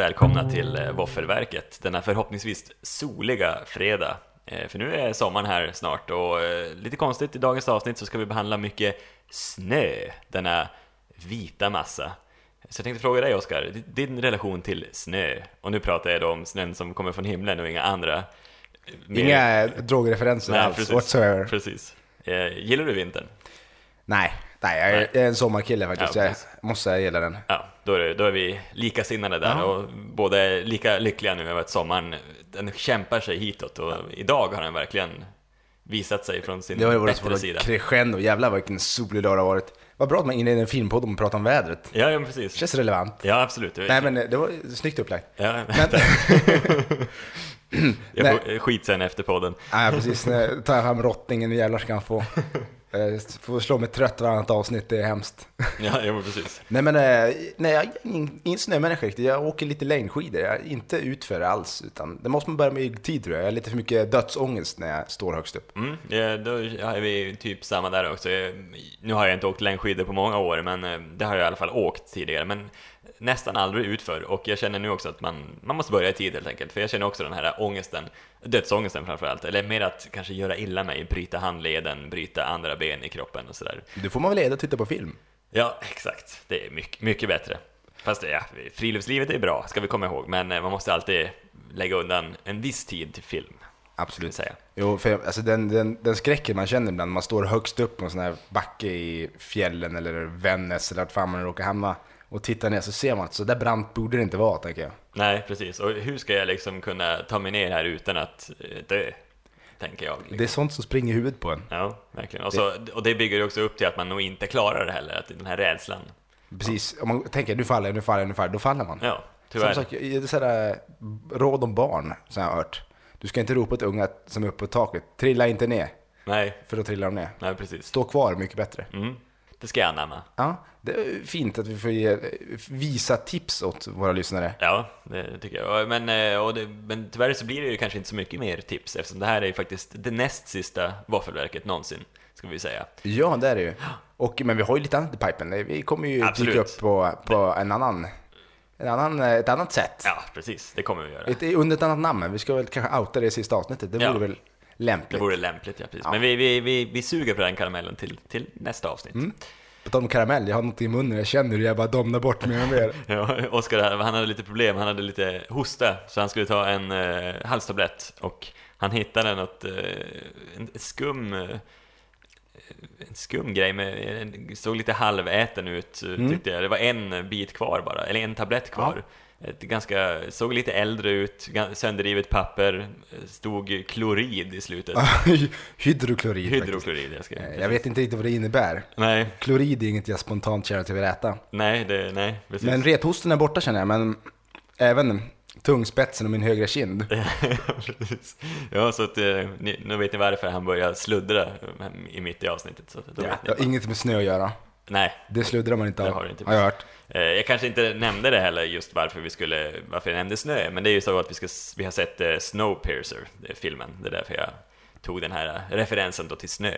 välkomna till eh, Våffelverket denna förhoppningsvis soliga fredag. Eh, För nu är sommaren här snart och eh, lite konstigt i dagens avsnitt så ska vi behandla mycket snö, denna vita massa. Så jag tänkte fråga dig Oskar, din relation till snö, och nu pratar jag då om snön som kommer från himlen och inga andra. mer- Inga drogreferenser Nej, alls precis. whatsoever. precis. Gillar du vintern? Nej, nej jag, är, Nej. en sommarkille faktiskt. Ja, jag måste säga jag gillar den. Ja, då är, det, då är vi likasinnade där Ja. och båda är lika lyckliga nu över att sommaren, den kämpar sig hitåt och idag har den verkligen visat sig från sin Det har ju varit bättre sida. crescendo. Jävlar vilken solig dag det har varit. Vad bra att man inleder en filmpodd och pratar om vädret. Ja, ja precis. Känns relevant. Ja, absolut. Nej men det var snyggt upplagt. Ja, Men, jag får skit sen efter podden. nej precis, nu tar jag fram rottingen, jävlar ska han få. Eh, Får slå mig trött varannat avsnitt, det är hemskt. Ja, ja precis. Nej men, eh, nej jag är ingen, snömänniska riktigt. Jag åker lite längdskidor, jag är inte utför alls. Utan det måste man börja med i tid tror jag. Jag har lite för mycket dödsångest när jag står högst upp. Mm, ja, då är vi typ samma där också. Nu har jag inte åkt längdskidor på många år, men eh, det har jag i alla fall åkt tidigare. Men nästan aldrig utför och jag känner nu också att man, man måste börja i tid helt enkelt. För jag känner också den här ångesten, dödsångesten framförallt. Eller mer att kanske göra illa mig, bryta handleden, bryta andra ben i kroppen och sådär. Du får man väl leda och titta på film. Ja, exakt. Det är mycket, mycket bättre. Fast ja, friluftslivet är bra, ska vi komma ihåg. Men eh, man måste alltid lägga undan en viss tid till film. Absolut. Säga. Jo, för alltså den, den, den skräcken man känner ibland, man står högst upp på en sån här backe i fjällen eller Vännäs eller vart fan man råkar hamna och tittar ner så ser man att så där brant borde det inte vara, tänker jag. Nej, precis. Och hur ska jag liksom kunna ta mig ner här utan att eh, dö? Tänker jag. Liksom. Det är sånt som springer i huvudet på en. Ja, verkligen. Och, så, och det bygger ju också upp till att man nog inte klarar det heller, att den här rädslan. Precis, om man tänker nu faller jag, nu faller jag, nu faller jag, då faller man. Ja, tyvärr. Som sagt, sådär råd om barn, som jag har hört. Du ska inte ropa till unga som är uppe på taket, trilla inte ner, Nej, för då trillar de ner. nej precis. Stå kvar, mycket bättre. Mm. Det ska jag anamma. Ja, det är fint att vi får ge, visa tips åt våra lyssnare. Ja, det tycker jag. Men, eh, det, men tyvärr så blir det ju kanske inte så mycket mer tips eftersom det här är ju faktiskt det näst sista våffelverket någonsin, ska vi säga. Ja, det är det ju. Och, men vi har ju lite annat i pipen. Vi kommer ju Absolut. dyka upp på, på en annan, en annan, ett annat sätt. Ja, precis. Det kommer vi göra. Ett, under ett annat namn, vi ska väl kanske outa det i sista avsnittet. Det Ja. vore väl Det lämpligt. vore lämpligt, ja precis. Ja. Men vi, vi, vi, vi suger på den karamellen till, till nästa avsnitt. Mm. På tal om karamell, jag har något i munnen, jag känner hur jag bara domnar bort mer och mer. Ja, Oskar han hade lite problem, han hade lite hosta, så han skulle ta en eh, halstablett och han hittade något, eh, en skum, eh, en skum grej, med, en, såg lite halväten ut Mm. tyckte jag. Det var en bit kvar bara, eller en tablett kvar. Ett ganska, såg lite äldre ut, sönderrivet papper, stod klorid i slutet. Hydroklorid. Hydroklorid, jag ska... Eh, Jag vet inte riktigt vad det innebär. Nej, Klorid är inget jag spontant känner till att äta. nej, det, nej, precis. Men rethosten är borta känner jag, men även tungspetsen och min högra kind. Ja, så att, eh, ni, nu vet ni varför han börjar sluddra eh, i mitt i avsnittet. Så då Ja, vet det har inget med snö att göra. Nej, Det sluddrar man inte Det av, har det inte. har jag hört. eh, jag kanske inte nämnde det heller just varför vi skulle, varför jag nämnde snö, men det är ju så att vi, ska, vi har sett Snowpiercer, filmen, det är därför jag tog den här referensen då till snö.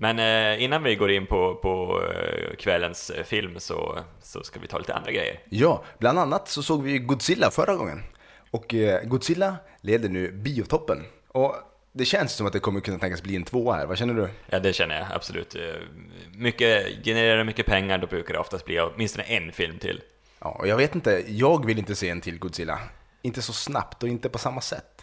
Men eh, innan vi går in på, på eh, kvällens eh, film så, så ska vi ta lite andra grejer. Ja, bland annat så såg vi Godzilla förra gången. Och eh, Godzilla leder nu biotoppen. Och det känns som att det kommer kunna tänkas bli en tvåa här, vad känner du? Ja, det känner jag absolut. Eh, Mycket, genererar mycket pengar, då brukar det oftast bli åtminstone en film till. Ja, och jag vet inte, jag vill inte se en till Godzilla. Inte så snabbt och inte på samma sätt.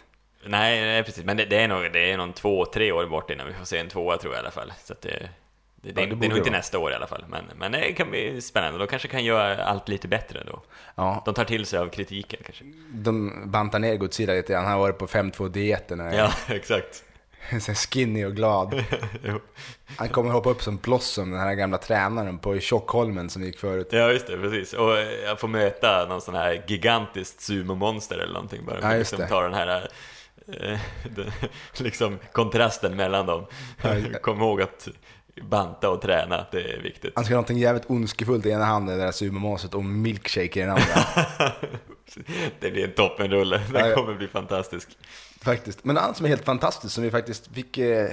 Nej, nej precis, men det, det är nog det är någon två, tre år bort innan vi får se en tvåa tror jag i alla fall. Så det, det, det, det är nog inte vara. nästa år i alla fall, men, men det kan bli spännande. De kanske kan göra allt lite bättre då. Ja, De tar till sig av kritiken kanske. de bantar ner Godzilla lite grann. Han har varit på 5-2-dieten och är Ja, exakt. så skinny och glad. Han kommer hoppa upp som Blossom, den här gamla tränaren på Tjockholmen som gick förut. Ja, just det, precis. Och eh, jag får möta någon sån här gigantiskt sumomonster eller någonting bara. Ja, just liksom det. tar den här eh, den, liksom kontrasten mellan dem. Kom ihåg att banta och träna, det är viktigt. Han ska ha någonting jävligt ondskefullt i ena handen, det där sumomonstret, och milkshake i den andra. det blir en toppenrulle, den kommer bli fantastisk. faktiskt. Men annat som är helt fantastiskt, som vi faktiskt fick, eh,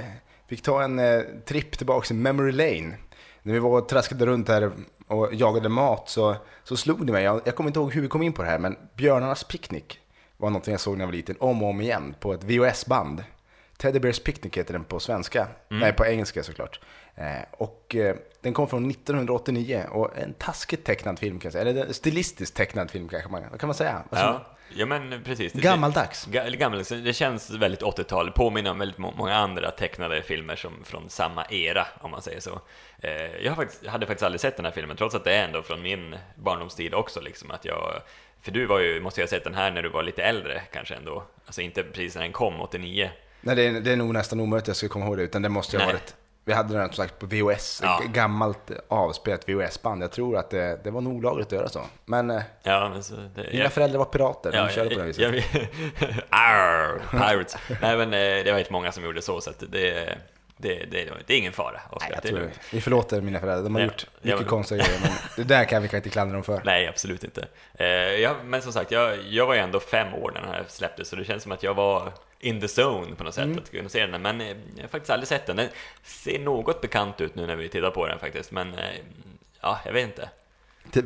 fick ta en eh, tripp tillbaka till Memory Lane. När vi var och traskade runt här och jagade mat så, så slog det mig, jag, jag kommer inte ihåg hur vi kom in på det här, men Björnarnas picknick var någonting jag såg när jag var liten, om och om igen, på ett VHS-band. Teddy Bears Picnic heter den på svenska, nej på engelska såklart. Eh, och eh, den kom från 1989 och en taskigt tecknad film kan jag säga, eller en stilistiskt tecknad film kanske man, vad kan man säga? Alltså, Ja, ja men precis. Det- Gammaldags. Ga- eller gammaldags. Det känns väldigt 80-tal, påminner om väldigt må- många andra tecknade filmer som från samma era, om man säger så. Eh, Jag faktiskt, hade faktiskt aldrig sett den här filmen, trots att det är ändå från min barndomstid också, liksom att jag för du var ju, måste jag ha sett den här när du var lite äldre kanske ändå, alltså inte precis när den kom, 89. Nej, det är, det är nog nästan omöjligt att jag ska komma ihåg det, utan det måste ju ha varit vi hade den sagt på VHS, Ja. gammalt avspelat VHS-band. Jag tror att det, det var nog olagligt att göra så. Men eh, Ja, men så... Det, mina föräldrar var pirater, de körde på det viset. jag, jag, Arr, pirates. Nej men eh, det var inte många som gjorde så, så det, det, det, det är ingen fara. Oskar. Nej, jag tror, vi förlåter mina föräldrar, de har Ja. gjort Ja, mycket men- konstiga grejer, men det där kan vi kanske inte klandra dem för. Nej, absolut inte. Eh, jag, men som sagt, jag, jag var ju ändå fem år när den här släpptes, så det känns som att jag var in the zone på något sätt att kunna se den. Men eh, jag har faktiskt aldrig sett den. Den ser något bekant ut nu när vi tittar på den faktiskt, men eh, ja, jag vet inte.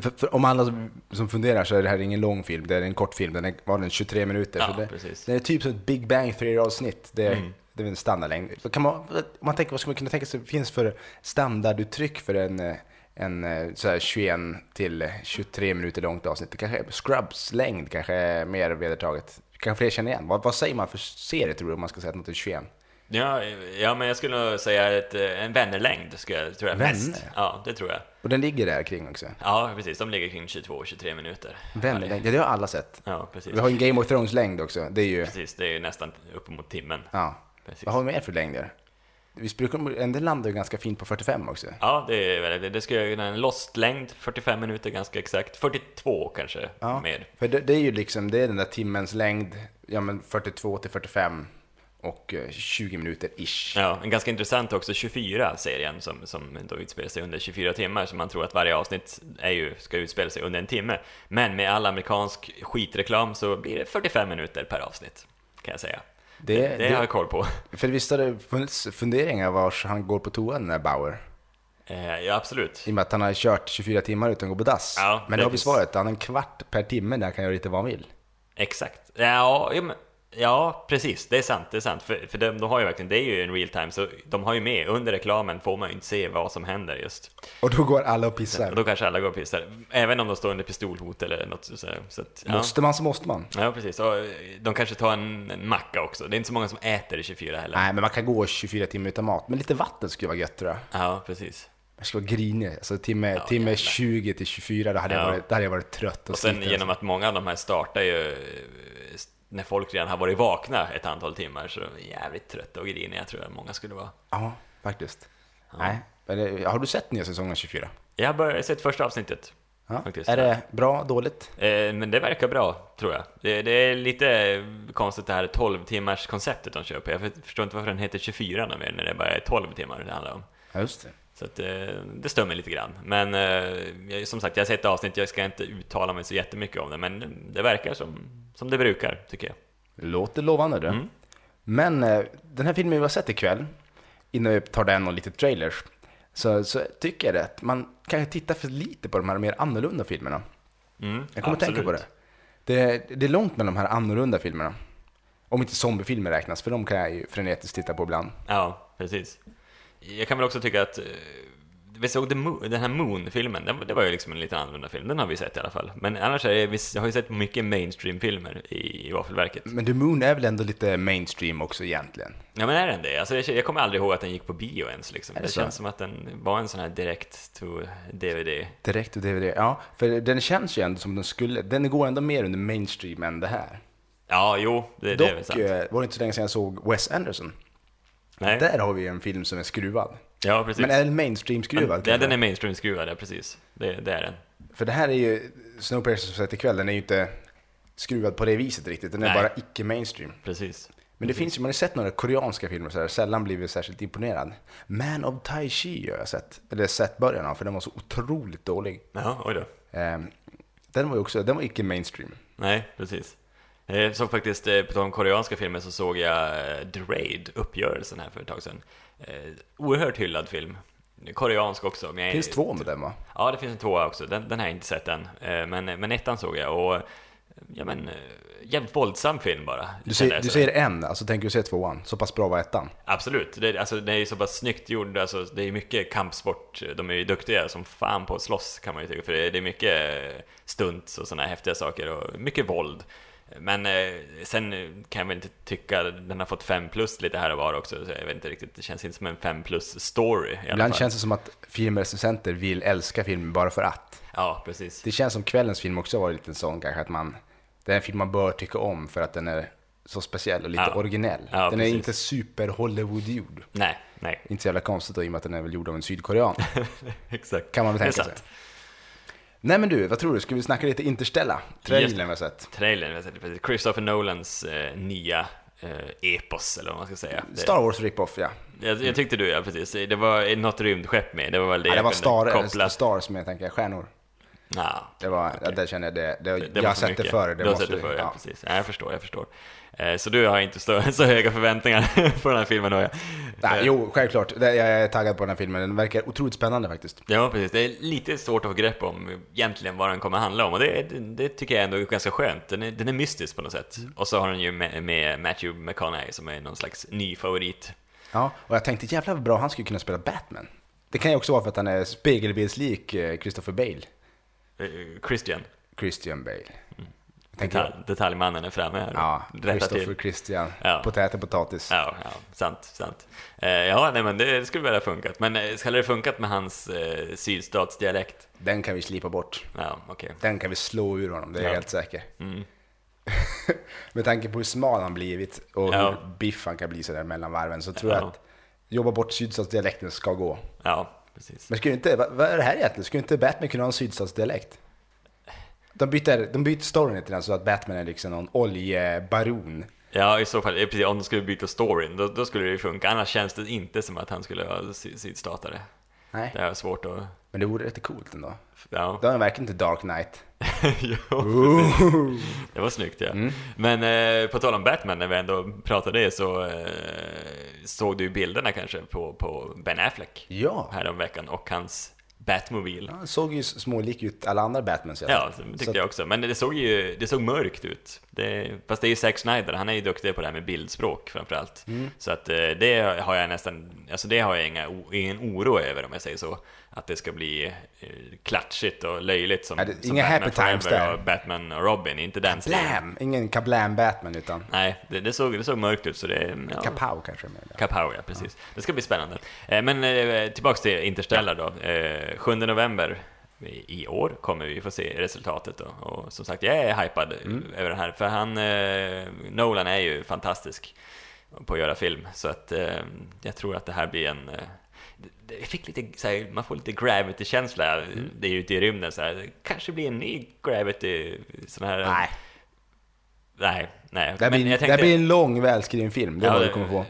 För, för, om alla som, som funderar så är det här ingen lång film, det är en kort film, den är, var den 23 minuter. Ja, det, precis. det är typ som ett Big Bang Theory-avsnitt. Det, är- Mm. Det är en standardlängd. Kan man, om man tänker, vad ska man kunna tänka sig finns för standarduttryck för en, eh, en eh, så här 21 till 23 minuter långt avsnitt? Det kanske är Scrubs längd kanske är mer vedertaget. Kanske fler känner igen. Vad, vad säger man för serie tror du om man ska säga att något är 21? Ja, ja, men jag skulle nog säga ett, eh, en vännerlängd, skulle jag, tror jag mest. Vänner? Ja, det tror jag. Och den ligger där kring också. Ja, precis. De ligger kring 22-23 minuter. Vännerlängd, ja det har alla sett. Ja, precis. Vi har en Game of Thrones längd också. Det är ju, Precis, det är ju nästan uppemot timmen. ja. Precis. Vad har vi mer för längder? Vi brukar, landar ju ganska fint på 45 också. Ja, det är väl det. Det skulle jag en lost-längd, 45 minuter ganska exakt. 42 kanske, Ja. mer. För det, det är ju liksom, det är den där timmens längd, ja men 42 till 45 och eh, 20 minuter ish. Ja, en ganska intressant också 24-serien som, som då utspelar sig under 24 timmar, så man tror att varje avsnitt är ju, ska utspela sig under en timme. Men med all amerikansk skitreklam så blir det 45 minuter per avsnitt, kan jag säga. Det, Det, det, har jag koll på. För visst har det funnits funderingar vars han går på toan, den där Bauer? Eh, ja, absolut. I och med att han har kört 24 timmar utan att gå på dass. Ja, men det har vi svaret, han har en kvart per timme där han kan göra lite vad han vill. Exakt. Ja, ja, men, ja, precis. Det är sant. Det är sant. För, för de, de har ju verkligen, det är ju en real time, så de har ju med, under reklamen får man ju inte se vad som händer just. Och då går alla och pissar. Och då kanske alla går och pissar, även om de står under pistolhot eller något sådär. Så att, ja. Måste man så måste man. Ja, precis. Och eh, de kanske tar en, en macka också. Det är inte så många som äter i 24 heller. Nej, men man kan gå 24 timmar utan mat. Men lite vatten skulle vara gött tror jag. Ja, precis. Jag skulle vara grinig. Alltså timme, Ja, timme jävlar. 20 till 24, då hade, Ja. jag, varit, då hade jag varit trött och, Och sen genom att många av de här startar ju eh, när folk redan har varit vakna ett antal timmar, så jävligt trötta och griniga tror jag många skulle vara. Ja, faktiskt. Nej, men det, har du sett nya säsongen 24? Jag har bara sett första avsnittet. Ja. Faktiskt. Är det bra, dåligt? Eh, Men det verkar bra, tror jag. Det, det är lite konstigt det här 12 timmars konceptet de kör på. Jag förstår inte varför den heter 24 någon mer, när det bara är 12 timmar det handlar om. Ja, just det. Så att, eh, det stör mig lite grann. Men eh, som sagt, jag har sett avsnitt, jag ska inte uttala mig så jättemycket om det, men det verkar som, som det brukar, tycker jag. Låter lovande du. Mm. Men eh, den här filmen vi har sett ikväll, innan vi tar den och lite trailers, så, så tycker jag att man kanske tittar för lite på de här mer annorlunda filmerna. Mm, Jag kommer att tänka på det. det. Det är långt mellan de här annorlunda filmerna. Om inte zombiefilmer räknas, för de kan jag ju frenetiskt titta på ibland. Ja, precis. Jag kan väl också tycka att eh, vi såg The Moon, den här Moon-filmen, det var ju liksom en lite annorlunda film, den har vi sett i alla fall. Men annars är det, vi har ju sett mycket mainstream-filmer i, i Våffelverket. Men The Moon är väl ändå lite mainstream också egentligen? Ja men är den det? Alltså, jag, jag kommer aldrig ihåg att den gick på bio ens liksom. Det, det känns som att den var en sån här direkt to DVD. Direkt och DVD, ja. För den känns ju ändå som den skulle, den går ändå mer under mainstream än det här. Ja, jo, det, det är väl Dock sant. eh, var det inte så länge sedan jag såg Wes Anderson. Nej. Där har vi en film som är skruvad. Ja, precis. Men är den mainstream-skruvad? Ja, den är mainstream-skruvad, ja precis. Det, det är den. För det här är ju, Snowpiercer som sett ikväll, den är ju inte skruvad på det viset riktigt. Den är Nej. bara icke-mainstream. Precis. Men det finns ju, man har sett några koreanska filmer så här, sällan blivit särskilt imponerad. Man of Tai Chi har jag sett, eller sett början av, för den var så otroligt dålig. Jaha, oj då. Ehm, den var ju också, den var icke-mainstream. Nej, precis. Jag såg faktiskt, eh, på tal om koreanska filmer, så såg jag eh, The Raid, uppgörelsen här för ett tag sedan. Eh, oerhört hyllad film. Koreansk också. Men jag, Finns två med den va? Ja, det finns en tvåa också. Den, den har jag inte sett än. Eh, Men, men ettan såg jag och ja, men, eh, jävligt våldsam film bara. Du jag du säger en, alltså tänker du säga tvåan? Så pass bra var ettan? Absolut, det, alltså, det är så pass snyggt gjord, alltså, det är mycket kampsport, de är ju duktiga som fan på att slåss kan man ju tycka, för det, är mycket eh, stunts och sådana häftiga saker och mycket våld. Men eh, sen kan jag väl inte tycka, den har fått 5 plus lite här och var också, så jag vet inte riktigt, det känns inte som en 5 plus story Ibland känns det som att filmrecensenter vill älska filmen bara för att. Ja, precis. Det känns som kvällens film också var lite sån kanske, att man, det är en film man bör tycka om för att den är så speciell och lite Ja. originell. Ja, den är precis. inte super Hollywood-gjord. Nej, nej, Inte så jävla konstigt då, i och med att den är väl gjord av en sydkorean. exakt. Kan man väl är tänka sig. Nej men du, vad tror du? Ska vi snacka lite Interstellar? Trailern vi har sett. Trailern, jag sätter precis. Christopher Nolans eh, nya eh, epos, eller vad man ska säga. Star Wars rip-off ja. Jag, jag tyckte du, ja precis. Det var något rymdskepp med, det var väl det ja det var star, koppla. eller Stars med, tänker jag, stjärnor. Ja, Det var, ja, det känner jag, det, det, det, det jag har sett det förr. Det du har sett det förr, ja. ja. precis. Ja, jag förstår, jag förstår. Eh, så du har inte så, så höga förväntningar på den här filmen då? Ja, Nej, Eh, jo, självklart. Jag är taggad på den här filmen. Den verkar otroligt spännande faktiskt. Ja, precis. Det är lite svårt att få grepp om egentligen vad den kommer handla om och det, det, det tycker jag ändå är ganska skönt. Den är, den är mystisk på något sätt. Mm. Och så har den ju med, med Matthew McConaughey som är någon slags ny favorit. Ja, och jag tänkte jävlar vad bra han skulle kunna spela Batman. Det kan ju också vara för att han är spegelbildslik eh, Christopher Bale. Eh, Christian, Christian Bale. Jag tänker, detalj, detaljmannen är framme här. ja, Christopher till. Christian. Ja. Potäter, potatis. Ja, ja, sant, sant. Eh, ja, nej men det skulle väl ha funkat. Men eh, skulle det funkat med hans eh, sydstatsdialekt? Den kan vi slipa bort. Ja, okej. Den kan vi slå ur honom, det är jag Ja. helt säker. Mm. Med tanke på hur smal han blivit och Ja. hur biff han kan bli sådär mellan varven så tror jag Ja. att jobba bort sydstatsdialekten ska gå. Ja, precis. Men skulle inte, vad, vad är det här egentligen? Skulle inte Batman kunna ha en sydstatsdialekt? De byter, de byter storyn lite grann så att Batman är liksom någon oljebaron. Ja, i så fall, precis, om de skulle byta storyn, då, då skulle det ju funka. Annars känns det inte som att han skulle vara sy- sydstatare. Nej, Det är svårt att... men det vore rätt coolt ändå. Ja, Det är verkligen inte Dark Knight. jo, det var snyggt ja. Mm. Men eh, på tal om Batman, när vi ändå pratade det så eh, såg du ju bilderna kanske på, på Ben Affleck Ja, häromveckan och hans Batmobil. han såg ju smålik ut alla andra Batmans Ja, det Så tyckte att- jag också. Men det såg ju det såg mörkt ut. Det, fast det är ju Zack Snyder, han är ju duktig på det här med bildspråk framförallt. Mm. Så att eh, det har jag nästan, alltså det har jag inga, ingen oro över om jag säger så. Att det ska bli eh, klatschigt och löjligt som, Ja, det- som inga Batman happy times där. och Batman och Robin, inte den stilen. Ingen kablam Batman utan Nej, det, det, såg, det såg mörkt ut så det... Ja, kapow kanske. Med. Kapow, ja precis. Det ska bli spännande. Eh, Men eh, tillbaks till Interstellar då. Eh, 7 november i år kommer vi få se resultatet då. Och som sagt, jag är hypad över det här. För han, Nolan är ju fantastisk på att göra film. Så att jag tror att det här blir en... Eh, det- jag fick lite, så här, man får lite gravity-känsla. Det är ju ute i rymden så här. Kanske blir en ny gravity, sån här... Nej, Nej, nej. det här, blir, jag det här blir en lång välskriven film. Det är vad du kommer få.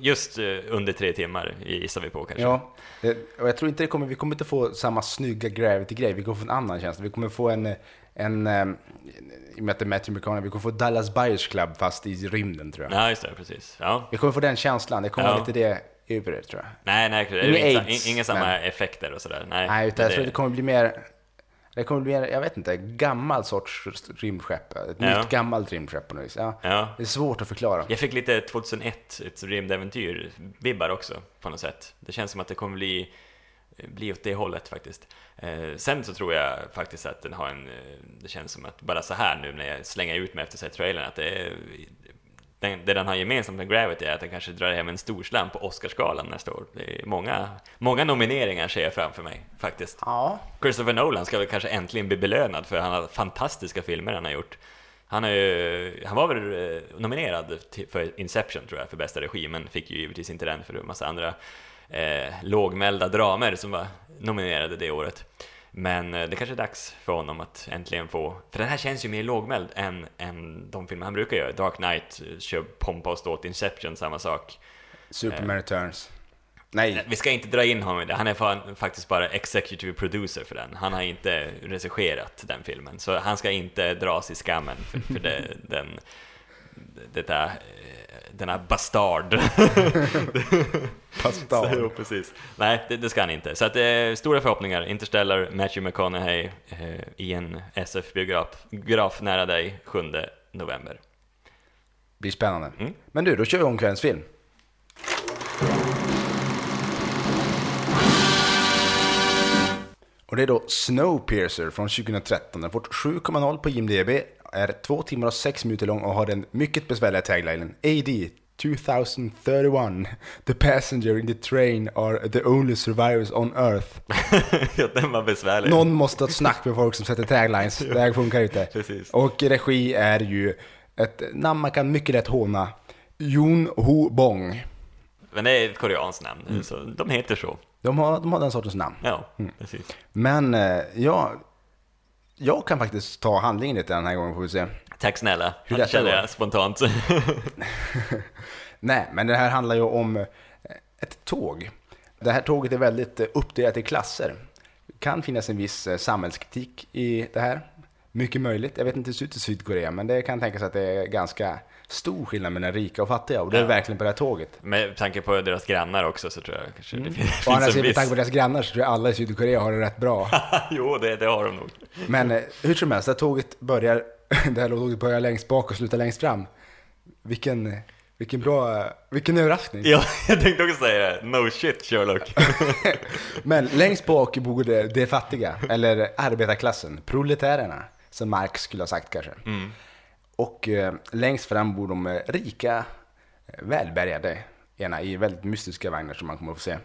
Just eh, under tre timmar gissar vi på kanske. Ja, det- och jag tror inte det kommer, vi kommer inte få samma snygga Gravity-grej. Vi kommer få en annan känsla. Vi kommer få en, en, eh, i och med att det är Matthew McConaughey, vi kommer få Dallas Buyers Club fast i rymden tror jag. Ja, just det, precis. Ja. Vi kommer få den känslan. Det kommer Ja. vara lite det det tror jag. Nej, nej, det är Inga aids, inga samma men- effekter och sådär. Nej, Nej, utan jag det, tror det kommer bli mer, det kommer bli mer, jag vet inte, gammal sorts rymdskepp. Ett Ja. nytt gammalt rymdskepp på något vis. Ja. ja. Det är svårt att förklara. Jag fick lite 2001, ett rymdäventyr-vibbar också på något sätt. Det känns som att det kommer bli, bli åt det hållet faktiskt. Eh, sen så tror jag faktiskt att den har en, eh, det känns som att bara så här nu när jag slänger ut mig efter sett trailern, att det är, den, det den har gemensamt med Gravity är att den kanske drar hem en storslam på Oscarsgalan nästa år. Det är många, många nomineringar ser jag framför mig faktiskt. Ja, Christopher Nolan ska väl kanske äntligen bli belönad för han har fantastiska filmer han har gjort. Han, har ju, han var väl eh, nominerad till, för Inception tror jag, för bästa regi, men fick ju givetvis inte den för en massa andra eh, lågmälda dramer som var nominerade det året. Men eh, det kanske är dags för honom att äntligen få, för den här känns ju mer lågmäld än, än de filmer han brukar göra. Dark Knight eh, kör pompa och ståt, Inception samma sak. Superman Returns. Nej, Vi ska inte dra in honom i det, han är fan, faktiskt bara executive producer för den. Han har inte regisserat den filmen, så han ska inte dras i skammen för, för det, den, detta, eh, denna bastard. Bastard. Så, jo, precis. Nej, det, det ska han inte. Så att, eh, stora förhoppningar. Interstellar, Matthew McConaughey eh, i en SF-biograf biograf nära dig 7 november. Blir spännande. Mm. Men du, då kör vi om kvällens film. Och det är då Snowpiercer från 2013. Den har fått 7,0 på IMDB, är 2 timmar och 6 minuter lång och har den mycket besvärliga taglinen AD 2031. The passenger in the train are the only survivors on earth. ja, den var besvärlig. Någon måste ha ett snack med folk som sätter taglines. Det här funkar inte. Precis. Och regi är ju ett namn man kan mycket lätt håna. Yoon Ho Bong. Men det är ett koreanskt namn, Mm. så de heter så. De har, de har den sortens namn. Ja, Mm. precis. Men eh, ja, jag kan faktiskt ta handlingen lite den här gången får vi se. Tack snälla. Hur det var? jag spontant. Nej, men det här handlar ju om eh, ett tåg. Det här tåget är väldigt eh, uppdelat i klasser. Det kan finnas en viss eh, samhällskritik i det här. Mycket möjligt. Jag vet inte hur det ser ut i Sydkorea, men det kan tänkas att det är ganska stor skillnad mellan rika och fattiga. Och det är Ja. verkligen på det här tåget. Med tanke på deras grannar också så tror jag kanske det finns andra en sidan, med viss... tanke på deras grannar så tror jag alla i Sydkorea har det rätt bra. jo, det, det har de nog. Men eh, hur som helst, det här tåget börjar, det här tåget börjar längst bak och slutar längst fram. Vilken, vilken bra, vilken överraskning. Ja, jag tänkte också säga det. No shit Sherlock. Men längst bak bor det, det fattiga, eller arbetarklassen, proletärerna, som Marx skulle ha sagt kanske. Och eh, längst fram bor de eh, rika, eh, välbärgade, ena i väldigt mystiska vagnar som man kommer att få se.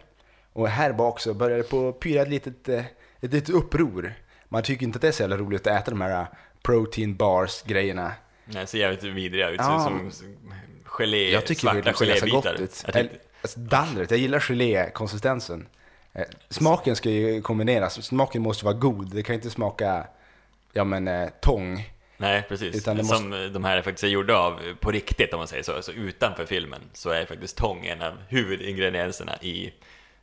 Och här bak så börjar det på pyra ett litet, eh, ett litet uppror. Man tycker inte att det är så jävla roligt att äta de här protein bars grejerna. Nej, ser jävligt vidriga ut. Ja. Som gelé, Jag tycker svarta gelébitar. tänkte, Alltså, dallret, jag gillar gelékonsistensen. Smaken ska ju kombineras, smaken måste vara god. Det kan inte smaka, ja men, tång. Nej, precis. Utan det Som de här faktiskt är gjorda av på riktigt om man säger så. Alltså utanför filmen så är faktiskt tång en av huvudingredienserna i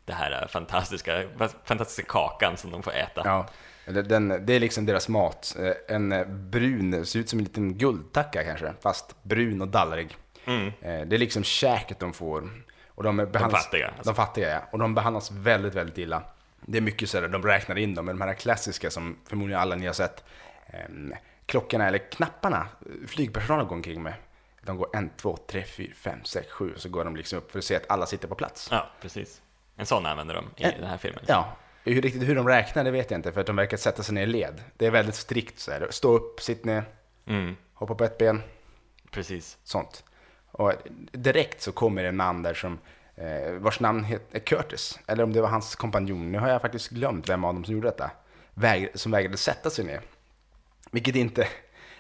det här fantastiska, fantastiska kakan som de får äta. Ja, den, det är liksom deras mat. Eh, En eh, brun, ser ut som en liten guldtacka kanske, fast brun och dallrig. Mm. Eh, Det är liksom käket de får. Och de, behandlas, fattiga, alltså. De fattiga, ja. Och de behandlas väldigt, väldigt illa. Det är mycket sådär, de räknar in dem, men de här klassiska som förmodligen alla ni har sett. Eh, klockorna, eller knapparna, eh, flygpersonalen går omkring med. De går en, två, tre, fyra, fem, sex, sju. Och så går de liksom upp för att se att alla sitter på plats. Ja, precis. En sån använder de i Eh, den här filmen. Ja, hur, riktigt hur de räknar det vet jag inte, för att de verkar sätta sig ner i led. Det är väldigt strikt så här. Stå upp, sitt ner, Mm, hoppa på ett ben, precis. sånt. Och direkt så kommer en man där som, eh, vars namn heter Curtis, eller om det var hans kompanjon, nu har jag faktiskt glömt vem av dem som gjorde detta, Väg, som vägrade sätta sig ner. Vilket inte,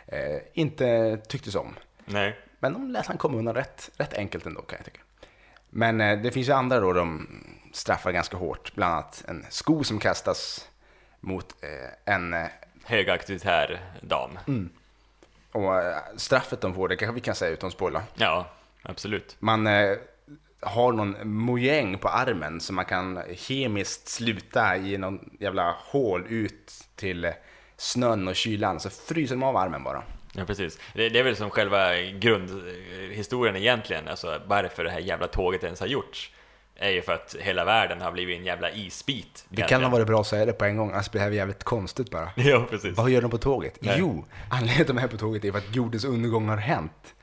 eh, inte tycktes om. Nej. Men de lät han komma undan rätt, rätt enkelt ändå kan jag tycka. Men eh, det finns ju andra då de straffar ganska hårt. Bland annat en sko som kastas mot eh, en... Eh, Högauktoritär dam. Mm. och eh, straffet de får, det kanske vi kan säga utan att spoila. Ja, absolut. Man eh, har någon mojäng på armen som man kan kemiskt sluta i någon jävla hål ut till snön och kylan. Så fryser de av armen bara. Ja, precis. Det, det är väl som själva grundhistorien egentligen, alltså varför det här jävla tåget ens har gjorts, är ju för att hela världen har blivit en jävla isbit. Det kan ha varit bra att säga det på en gång, annars blir det här jävligt konstigt bara. Ja, precis. Vad gör de på tåget? Nej. Jo, anledningen till att de är på tåget är för att jordens undergång har hänt.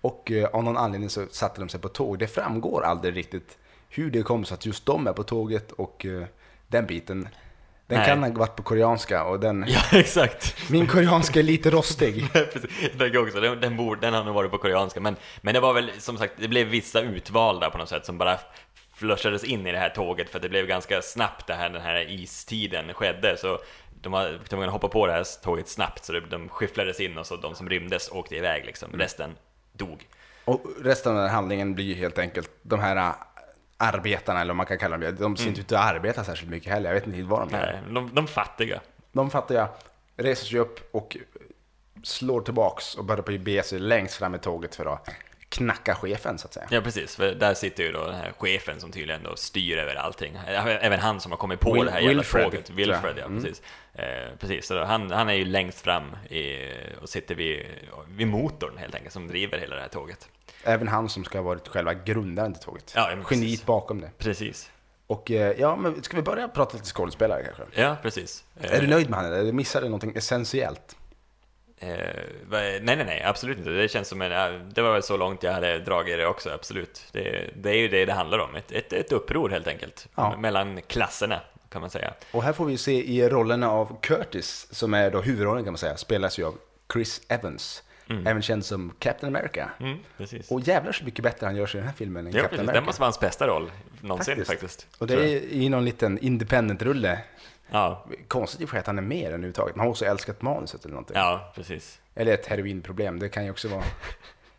Och eh, av någon anledning så satte de sig på tåg. Det framgår aldrig riktigt hur det kom så att just de är på tåget och eh, den biten. Den Nej. kan ha varit på koreanska och den... Ja, exakt. Min koreanska är lite rostig. Tänker också, den, den, borde, den har nog varit på koreanska, men, men det var väl som sagt, det blev vissa utvalda på något sätt som bara flushades in i det här tåget för att det blev ganska snabbt det här, den här istiden skedde, så de var tvungna att hoppa på det här tåget snabbt, så det, de skyfflades in och så de som rymdes åkte iväg liksom, resten dog. Och resten av den här handlingen blir ju helt enkelt de här arbetarna, eller vad man kan kalla dem, de Mm. ser inte ut att arbeta särskilt mycket heller. Jag vet inte vad de gör. Nej, de, de fattiga. De fattiga reser sig upp och slår tillbaks och börjar bege sig längst fram i tåget för att knacka chefen så att säga. Ja, precis. För där sitter ju då den här chefen som tydligen då styr över allting. Även han som har kommit på Will- det här jävla tåget. Wilfred, ja, Mm. precis. Eh, precis. Så då, han, han är ju längst fram i, och sitter vid, vid motorn helt enkelt, som driver hela det här tåget. Även han som ska ha varit själva grundaren till tåget. Ja, Geniet bakom det. Precis. Och eh, ja, men ska vi börja prata lite skådespelare kanske? Ja, precis. Eh, Är du nöjd med han eller missade du någonting essentiellt? Eh, nej, nej, nej, absolut inte. Det känns som en, det var väl så långt jag hade dragit det också, absolut. Det, det är ju det det handlar om, ett, ett, ett uppror helt enkelt. Ja. Mellan klasserna, kan man säga. Och här får vi se i rollerna av Curtis, som är då huvudrollen kan man säga, spelas ju av Chris Evans. Även känd som Captain America. Mm. Och jävlar så mycket bättre han gör sig i den här filmen än ja, Captain precis. America. Det måste vara hans bästa roll någonsin Faktiskt. faktiskt. Och det är i någon liten independent-rulle. Ja, Konstigt i och för sig att han är med i den överhuvudtaget. Man har också älskat manuset eller någonting. ja, precis. Eller ett heroinproblem, det kan ju också vara.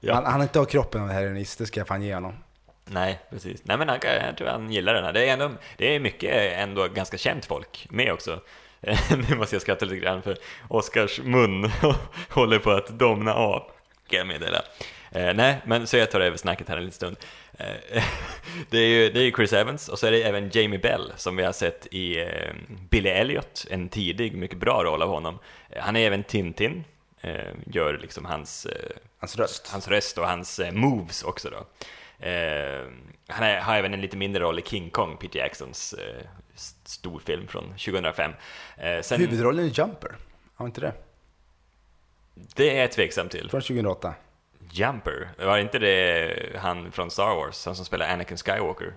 Ja. Han, han inte har kroppen av heroinist, det ska jag fan ge honom. Nej, precis. Nej, men han, jag tror han gillar den här. Det är, ändå, det är mycket ändå ganska känt folk med också. nu måste jag skratta lite grann för Oscars mun håller på att domna av, kan jag meddela. Eh, nej, men så jag tar över snacket här en liten stund. Eh, det, är ju, det är ju Chris Evans och så är det även Jamie Bell som vi har sett i eh, Billy Elliot, en tidig, mycket bra roll av honom. Eh, han är även Tintin, eh, gör liksom hans eh, Hans röst. hans röst och hans moves också då. Han är, har även en lite mindre roll i King Kong, Peter Jacksons eh, storfilm från 2005. Eh, sen, Huvudrollen i Jumper, har inte det? det är jag tveksam till. Från 2008. Jumper, var inte det han från Star Wars, han som spelar Anakin Skywalker?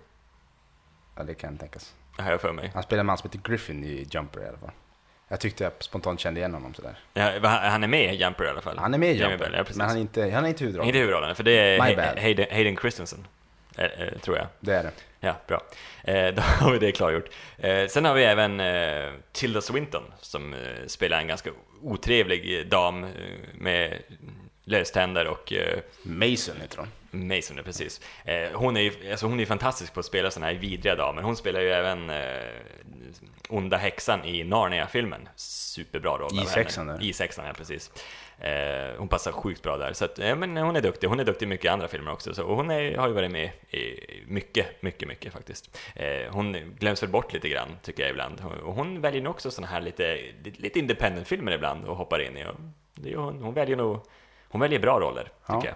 Ja, det kan tänkas. Det har jag för mig. Han spelar en man som heter Griffin i Jumper i alla fall. Jag tyckte jag spontant kände igen honom sådär. Ja, han är med i Jumper i alla fall. Han är med i Jumper, Bell, ja, men han är inte, han är inte huvudrollen. Inte huvudrollen, för det är. Hayden, Hayden Christensen, eh, eh, tror jag. Det är det. Ja, bra. Eh, då har vi det klargjort. Sen har vi även Tilda Swinton som spelar en ganska otrevlig dam med löständer och eh, Mason heter hon. Mason, ja, precis. Eh, hon är ju alltså hon är fantastisk på att spela sådana här vidriga damer. Hon spelar ju även eh, onda häxan i Narnia-filmen. Superbra roll I sexan där. I sexan, ja precis. Eh, hon passar sjukt bra där. Så att, eh, men hon är duktig. Hon är duktig i mycket andra filmer också. Så, och hon är, har ju varit med i mycket, mycket, mycket faktiskt. Eh, hon glöms väl bort lite grann, tycker jag ibland. Och hon väljer nog också sådana här lite, lite independent-filmer ibland och hoppar in i. Och det är, hon, hon väljer nog, hon väljer bra roller, tycker Ja. jag.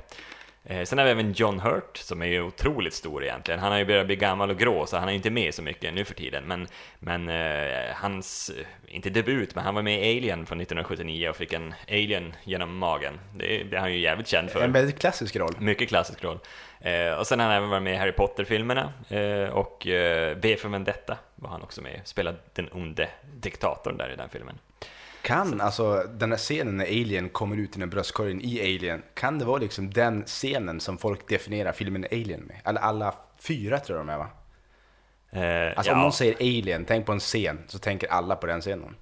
Eh, Sen har vi även John Hurt som är ju otroligt stor egentligen. Han har ju börjat bli gammal och grå så han är inte med så mycket nu för tiden. Men, men eh, hans, eh, inte debut, men han var med i Alien från 1979 och fick en alien genom magen. Det, det är han ju jävligt känd för. En väldigt klassisk roll. Mycket klassisk roll. Eh, och sen har han även varit med i Harry Potter-filmerna eh, och eh, V för Vendetta var han också med Spelade den onde diktatorn där i den filmen. Kan alltså den här scenen när Alien kommer ut i den bröstkorgen i Alien, kan det vara liksom den scenen som folk definierar filmen Alien med? Eller alla fyra tror jag de är va? Eh, Alltså ja. om någon säger Alien, tänk på en scen, så tänker alla på den scenen.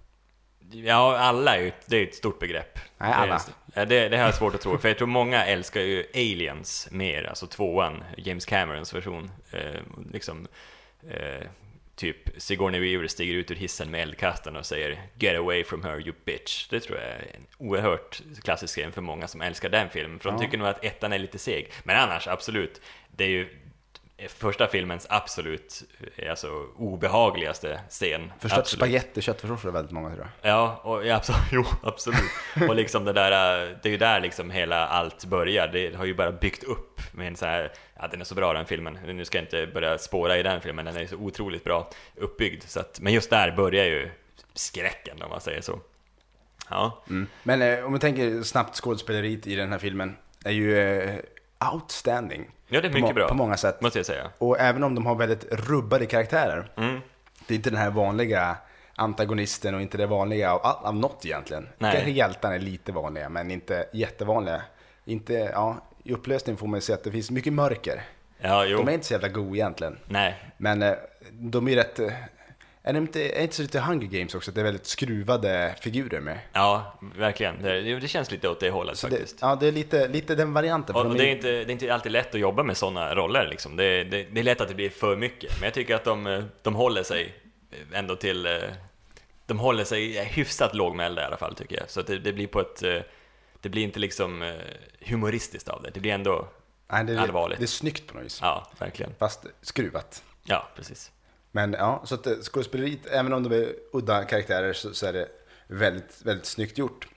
Ja, alla är ju, det är ett stort begrepp. Nej, Det är alla. det, det har jag svårt att tro, för jag tror många älskar ju Aliens mer, alltså tvåan, James Camerons version. Eh, liksom, eh, typ Sigourney Weaver stiger ut ur hissen med eldkastaren och säger “Get away from her you bitch”. Det tror jag är en oerhört klassisk scen för många som älskar den filmen, för de Ja. tycker nog att ettan är lite seg. Men annars, absolut, det är ju första filmens absolut eh, alltså, obehagligaste scen. Absolut. spagetti och köttfärssås för väldigt många tror jag. Ja, och, ja absolut, jo, absolut. Och liksom det där, äh, det är ju där liksom hela allt börjar. Det har ju bara byggt upp med en så här, ja den är så bra den filmen. Nu ska jag inte börja spåra i den filmen, den är så otroligt bra uppbyggd. Så att, men just där börjar ju skräcken om man säger så. Ja, Mm. Men eh, om vi tänker snabbt skådespeleriet i den här filmen, är ju eh, outstanding. Ja det är På, mycket bra, på många sätt. måste jag säga. Och även om de har väldigt rubbade karaktärer, Mm. det är inte den här vanliga antagonisten och inte det vanliga av, av något egentligen. Nej. Kanske hjältarna är lite vanliga, men inte jättevanliga. Inte, ja, I upplösning får man ju se att det finns mycket mörker. Ja, De är inte så jävla goda egentligen. nej, Men eh, de är ju rätt... Är det inte, är det inte så lite Hunger Games också? Att det är väldigt skruvade figurer med? ja, verkligen. Det, det känns lite åt det hållet Så det, faktiskt. ja, det är lite, lite den varianten. Och de det är, inte, det är inte alltid lätt att jobba med sådana roller liksom. det, det, det är lätt att det blir för mycket. Men jag tycker att de, de håller sig ändå till... eh, De håller sig hyfsat lågmälda i alla fall tycker jag. Så det, det blir på ett... eh, Det blir inte liksom eh, humoristiskt av det. Det blir ändå Nej, det, allvarligt. det är snyggt på något vis. Ja, verkligen. Fast skruvat. Ja, precis. Men ja, så att eh, skådespeleriet, även om de är udda karaktärer så, så är det väldigt, väldigt snyggt gjort.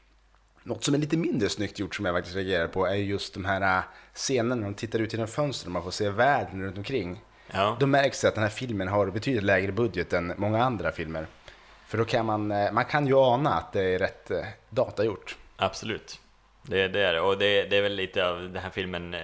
Något som är lite mindre snyggt gjort som jag faktiskt reagerar på är just de här äh, scenerna när de tittar ut genom fönstret och man får se världen runt omkring. Ja, Då märks det att den här filmen har betydligt lägre budget än många andra filmer. För då kan man, eh, man kan ju ana att det är rätt eh, datagjort. absolut. Det, det är det. Och det, det är väl lite av den här filmen eh,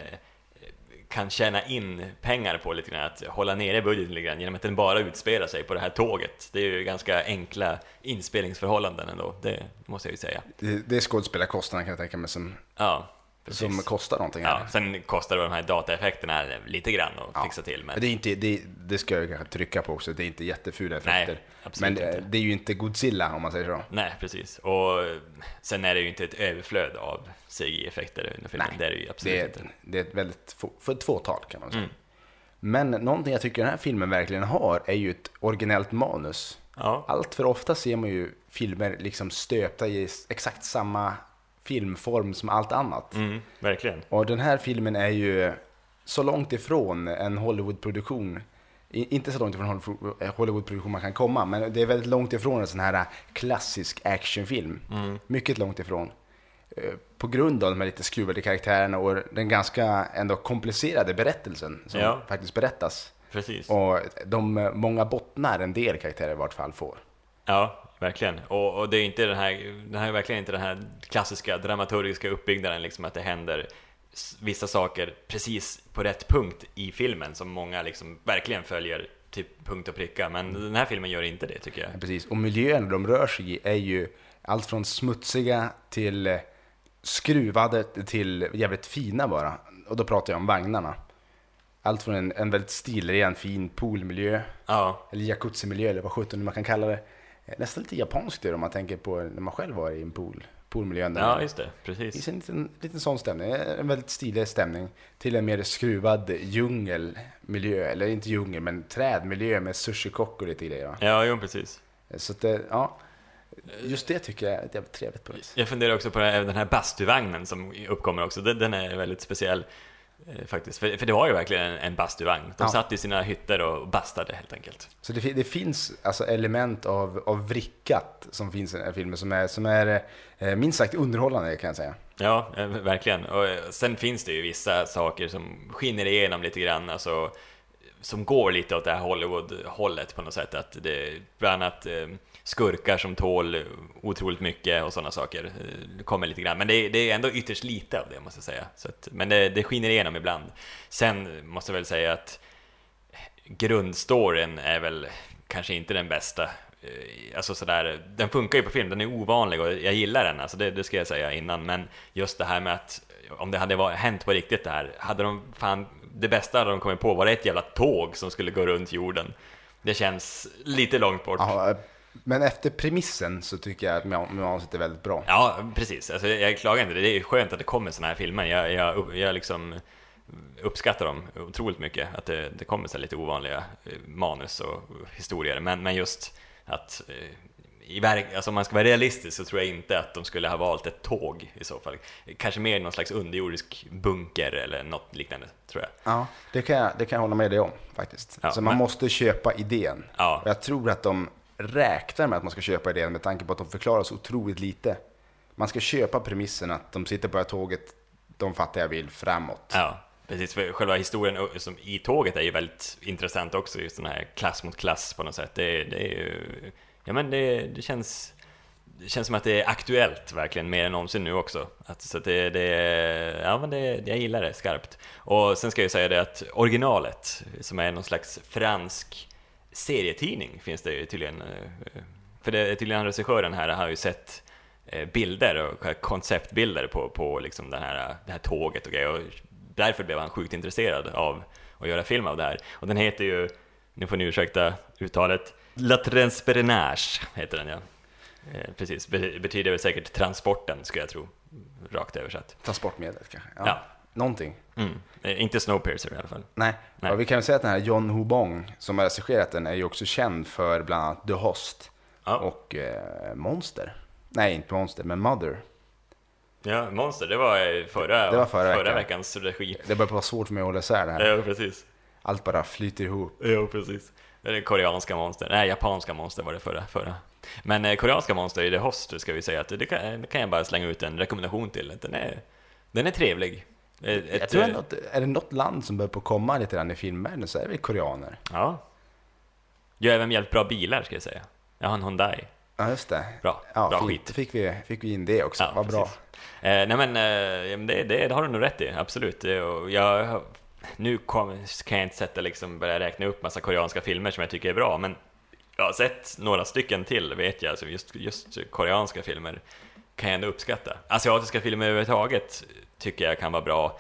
kan tjäna in pengar på lite grann, att hålla nere budgeten lite grann genom att den bara utspelar sig på det här tåget. Det är ju ganska enkla inspelningsförhållanden ändå, det måste jag ju säga. Det, det är skådespelarkostnaderna kan jag tänka mig som, Ja, precis. som kostar någonting. Ja, här. sen kostar de här dataeffekterna lite grann att fixa till, men det, är inte, det, det ska jag kanske trycka på också, det är inte jättefula effekter. Nej, absolut Men eh, inte. det är ju inte Godzilla om man säger så. nej, precis. Och sen är det ju inte ett överflöd av CGI-effekter under filmen, det är det ju absolut det inte. det är ett väldigt få, för ett fåtal kan man säga. Mm. Men någonting jag tycker den här filmen verkligen har är ju ett originellt manus. Ja, Allt för ofta ser man ju filmer liksom stöpta i exakt samma filmform som allt annat. mm, verkligen. Och den här filmen är ju så långt ifrån en Hollywoodproduktion inte så långt ifrån eh, Hollywoodproduktion man kan komma, men det är väldigt långt ifrån en sån här klassisk actionfilm. Mm. Mycket långt ifrån. Eh, På grund av de här lite skruvade karaktärerna och den ganska ändå komplicerade berättelsen som Ja. faktiskt berättas. Precis. Och de eh, många bottnar en del karaktärer i vart fall får. Ja, verkligen. Och, och det är inte den här, den här är verkligen inte den här klassiska dramaturgiska uppbyggnaden, liksom att det händer vissa saker precis på rätt punkt i filmen som många liksom verkligen följer till punkt och pricka. Men den här filmen gör inte det tycker jag. Precis, och miljön de rör sig i är ju allt från smutsiga till eh, skruvade till jävligt fina bara. Och då pratar jag om vagnarna. Allt från en, en väldigt stilren, fin poolmiljö, Ja, eller jacuzzi-miljö eller vad sjutton man kan kalla det. Eh, Nästan lite japanskt det om man tänker på när man själv var i en pool, poolmiljön. där. ja just det, Det finns precis. en liten, liten sån stämning, en väldigt stilig stämning till en mer skruvad djungelmiljö, eller inte djungel men trädmiljö med sushikock och lite grejer. va? Ja, jo precis. Så att, det- ja, just det tycker jag är jävligt trevligt på vis. Jag funderar också på den här bastuvagnen som uppkommer också, den, är väldigt speciell eh, faktiskt. För, för det var ju verkligen en, en bastuvagn. De Ja. satt i sina hytter och bastade helt enkelt. Så det, det finns alltså element av, av vrickat som finns i den här filmen som är, som är eh, minst sagt underhållande kan jag säga. Ja, eh, verkligen. Och eh, sen finns det ju vissa saker som skiner igenom lite grann, alltså, som går lite åt det här Hollywood-hållet på något sätt. Att det bland annat eh, skurkar som tål otroligt mycket och sådana saker. Kommer lite grann, men det är, det är ändå ytterst lite av det måste jag säga. Så att, men det, det skiner igenom ibland. Sen måste jag väl säga att grundstoryn är väl kanske inte den bästa. Eh, alltså sådär, den funkar ju på film, den är ovanlig och jag gillar den, alltså det, det ska jag säga innan. Men just det här med att om det hade varit, hänt på riktigt det här, hade de fan, det bästa hade de kommit på var det ett jävla tåg som skulle gå runt jorden. Det känns lite långt bort. Ja, men efter premissen så tycker jag att man- manuset är väldigt bra. Ja, precis. Alltså, jag klagar inte. Det är skönt att det kommer såna här filmer. Jag, jag, jag liksom uppskattar dem otroligt mycket. Att det, det kommer så lite ovanliga eh, manus och historier. Men, men just att eh, i verk, alltså om man ska vara realistisk så tror jag inte att de skulle ha valt ett tåg i så fall. Kanske mer någon slags underjordisk bunker eller något liknande, tror jag. Ja, det kan jag, det kan jag hålla med dig om faktiskt. Ja, så man men- måste köpa idén. Ja. Och jag tror att de räknar med att man ska köpa idén med tanke på att de förklarar så otroligt lite. Man ska köpa premissen att de sitter på det här tåget, de fattar jag vill, framåt. Ja, precis. För själva historien som i tåget är ju väldigt intressant också, just den här klass mot klass på något sätt. Det, det är ju, ja men det, det känns det känns som att det är aktuellt verkligen mer än någonsin nu också. Att, så att det, det, ja men det, jag gillar det skarpt. Och sen ska jag säga det att originalet, som är någon slags fransk serietidning, finns det ju tydligen. eh, För det är tydligen regissören här har ju sett eh, bilder och konceptbilder på, på liksom den här, det här tåget och grejer. Och därför blev han sjukt intresserad av att göra film av det här. Och den heter ju, nu får ni ursäkta uttalet, La Transperinage heter den ja. Eh, precis, Be- betyder väl säkert transporten skulle jag tro, rakt översatt. Transportmedlet kanske. Ja. Ja. Någonting. Mm. Eh, inte Snowpiercer i alla fall. Nej. Nej. Och vi kan väl säga att den här John Ho Bong som har regisserat den är ju också känd för bland annat The Host Ja. och eh, Monster. Nej, inte Monster, men Mother. Ja, Monster, det var eh, förra, Det var förra förra veckan. veckans regi. Det börjar vara svårt för mig att hålla isär det här. Ja, precis. Allt bara flyter ihop. Jo, precis. Det är koreanska monster. Nej, japanska monster var det förra. förra. Men eh, koreanska monster i The Host ska vi säga att det kan, det kan jag bara slänga ut en rekommendation till. Den är, den är trevlig. Ett, Jag tror eh, att är det något land som börjar på komma lite grann i filmvärlden så är det väl koreaner. Ja. Gör även jävligt bra bilar ska jag säga. Jag har en Hyundai. Ja, just det. Bra, Ja, bra fint. skit. Fick vi, fick vi in det också. Ja, Vad bra. precis. Eh, nej men, eh, det, det, det har du nog rätt i, absolut. Jag, nu kom, kan jag inte sätta liksom, börja räkna upp massa koreanska filmer som jag tycker är bra, men jag har sett några stycken till, vet jag, alltså just, just koreanska filmer kan jag ändå uppskatta. Asiatiska filmer överhuvudtaget tycker jag kan vara bra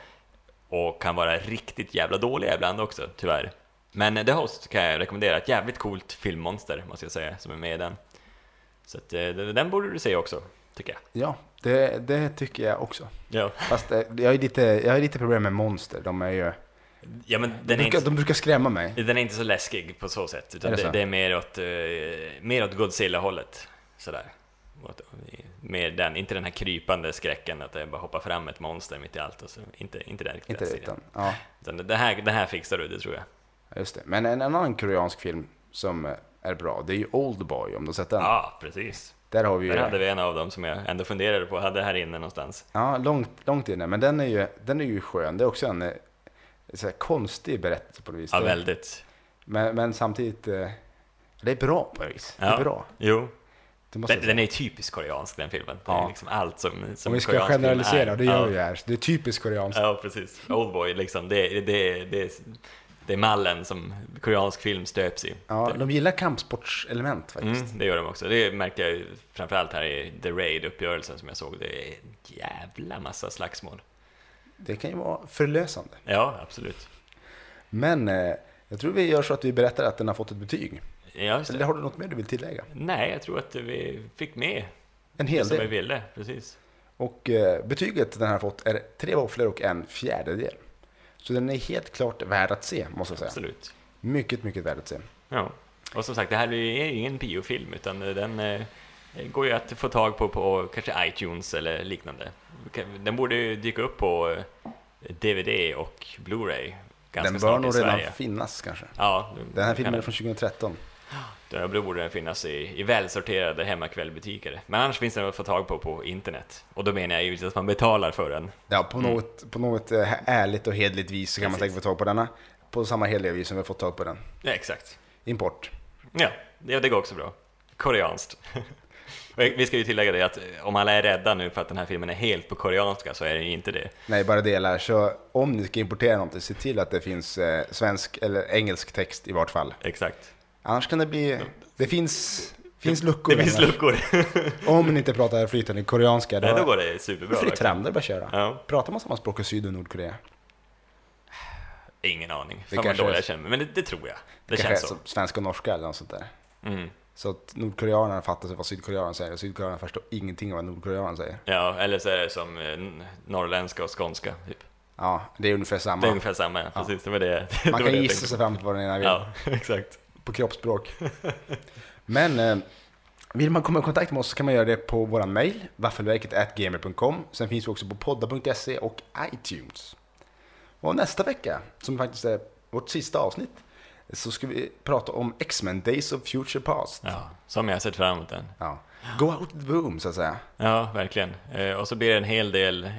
och kan vara riktigt jävla dåliga ibland också, tyvärr. Men The Host kan jag rekommendera, ett jävligt coolt filmmonster, måste jag säga, som är med i den. Så att, eh, den borde du se också, tycker jag. Ja, det, det tycker jag också. Ja. Fast eh, jag har lite, jag har lite problem med monster. De är ju... Ja men De den är, brukar, inte, de brukar skrämma mig. den är inte så läskig på så sätt, utan Är det det, så? det är mer åt, eh, mer åt Godzilla-hållet. Sådär. Mer den, inte den här krypande skräcken att det bara hoppar fram ett monster mitt i allt. Och så, inte, inte den riktigt Inte det, stilen. ja, Utan det här, det här fixar du, det tror jag. just det. Men en annan koreansk film som är bra, det är ju Oldboy, om du har sett den. Ja, precis. Där har vi ju... Där hade vi en av dem som jag ändå funderade på, hade här inne någonstans. Ja, långt, långt inne. Men den är ju, den är ju skön. Det är också en eh, så konstig berättelse på något vis. Ja, väldigt. Men, men samtidigt, eh, det är bra på något vis. Det är Ja. bra. Jo, den, den är typiskt koreansk den filmen. Det är Ja. liksom allt som, som Om vi ska generalisera, det gör Ja. vi ju här. Det är typiskt koreanskt. Ja, precis. Oldboy, liksom, det, det, det, det är mallen som koreansk film stöps i. Ja, det, de gillar kampsportselement faktiskt. mm, det gör de också. Det märkte jag framförallt här i The Raid-uppgörelsen som jag såg. Det är en jävla massa slagsmål. Det kan ju vara förlösande. Ja, absolut. Men eh, jag tror vi gör så att vi berättar att den har fått ett betyg. Ja, Eller det. har du något mer du vill tillägga? Nej, jag tror att vi fick med En det hel som vi ville. Precis. Och eh, betyget den har fått är tre våfflor och en fjärdedel. Så den är helt klart värd att se, måste jag säga. Absolut. Mycket, mycket värd att se. Ja. Och som sagt, det här är ju ingen biofilm, utan den eh, går ju att få tag på på kanske iTunes eller liknande. Den borde ju dyka upp på eh, DVD och Blu-ray ganska Den bör snart i nog redan Sverige. finnas kanske. Ja, Den här filmen är den- från 2013. Då borde den finnas i, i välsorterade hemmakvällbutiker. Men annars finns den att få tag på på internet. Och då menar jag givetvis att man betalar för den. Ja, på något, på något eh, ärligt och hedligt vis så kan man Precis. säkert få tag på denna. På samma hederliga vis som vi har fått tag på den. Ja, exakt. Import. Ja, det, det går också bra. Koreanskt. Vi ska ju tillägga det att om alla är rädda nu för att den här filmen är helt på koreanska så är den ju inte det. Nej, bara delar. Så om ni ska importera någonting, se till att det finns eh, svensk eller engelsk text i vart fall. Exakt. Annars kan det bli... Det finns, finns luckor. Det finns luckor. Om ni inte pratar flytande koreanska, då, Nej, då går det superbra. fritt fram, det bara köra. Ja, Pratar man samma språk i Syd och Nordkorea? ingen aning. Det Fan vad dålig jag känner mig. Men det, det tror jag. Det, kanske känns så. som svenska och norska eller något sånt där. Mm. Så att nordkoreanerna fattar sig vad sydkoreanerna säger och sydkoreanerna förstår ingenting av vad nordkoreanerna säger. Ja, eller så är det som eh, norrländska och skånska. Typ. Ja, det är ungefär samma. Det är ungefär samma, ja. precis. Det var det, det Man kan det gissa sig fram till vad den ena vill. Ja, exakt. På kroppsspråk. Men eh, vill man komma i kontakt med oss så kan man göra det på vår mail, waffelverket.gamer.com. Sen finns vi också på podda.se och iTunes. Och nästa vecka, som faktiskt är vårt sista avsnitt, så ska vi prata om X-Men Days of Future Past. Ja, som jag har sett fram emot den. Ja. Go out the boom, så att säga. Ja, verkligen. Eh, och så blir det en hel del eh,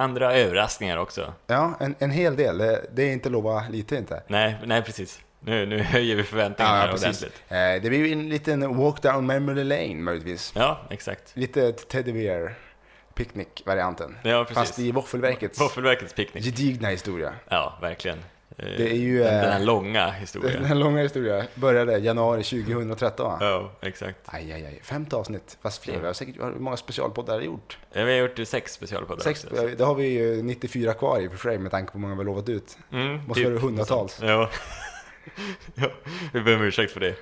andra överraskningar också. Ja, en, en hel del. Det, det är inte lova lite inte. Nej, nej precis. Nu, nu höjer vi förväntningarna här ordentligt. Eh, det blir ju en liten walk down memory lane möjligtvis. Ja, exakt. Lite Teddy Bear Picnic-varianten. Ja, precis. Fast i Våffelverkets Våffelverkets picknick. gedigna historia. Ja, verkligen. Eh, Det är ju, Den, eh, den här långa Den historien. här långa historia började januari 2013 va? Ja, exakt. Aj, aj, aj. Femte avsnitt, fast fler. Vi har säkert hur många specialpoddar har gjort? Ja, Vi har gjort sex specialpoddar Sex, också. det har vi ju 94 kvar i och för sig med tanke på hur många vi har lovat ut. Mm, Måste vara hundratals. Ja. Ja, vi ber om ursäkt för det.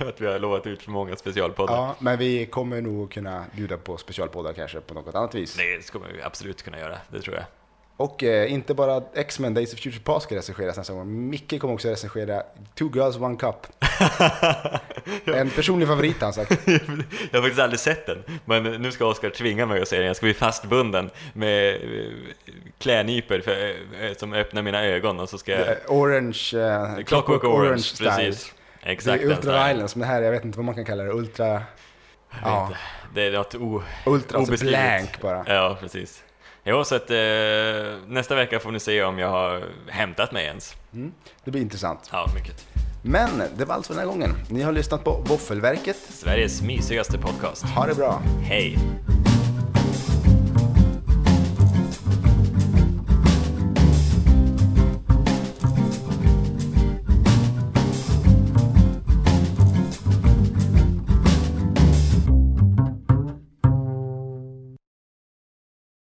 att vi har lovat ut för många specialpoddar. Ja, men vi kommer nog kunna bjuda på specialpoddar kanske på något annat vis. Det ska vi absolut kunna göra, det tror jag. Och eh, inte bara X-Men Days of Future Past ska recenseras nästa gång. Micke kommer också recensera Two Girls One Cup. en personlig favorit har han sagt. jag har faktiskt aldrig sett den, men nu ska Oskar tvinga mig att se den. Jag ska bli fastbunden med eh, klädnypor för, eh, som öppnar mina ögon och så ska jag... Eh, Orange, eh, Clockwork Orange, precis. Det Exakt är den Ultra. Violence, men det här, jag vet inte vad man kan kalla det. Ultra... Ja, Det är något o... ultra, alltså blank bara. Ja, precis. Jo, så att eh, nästa vecka får ni se om jag har hämtat mig ens. Mm, det blir intressant. Ja, mycket. Men det var allt för den här gången. Ni har lyssnat på Våffelverket. Sveriges mysigaste podcast. Ha det bra. Hej!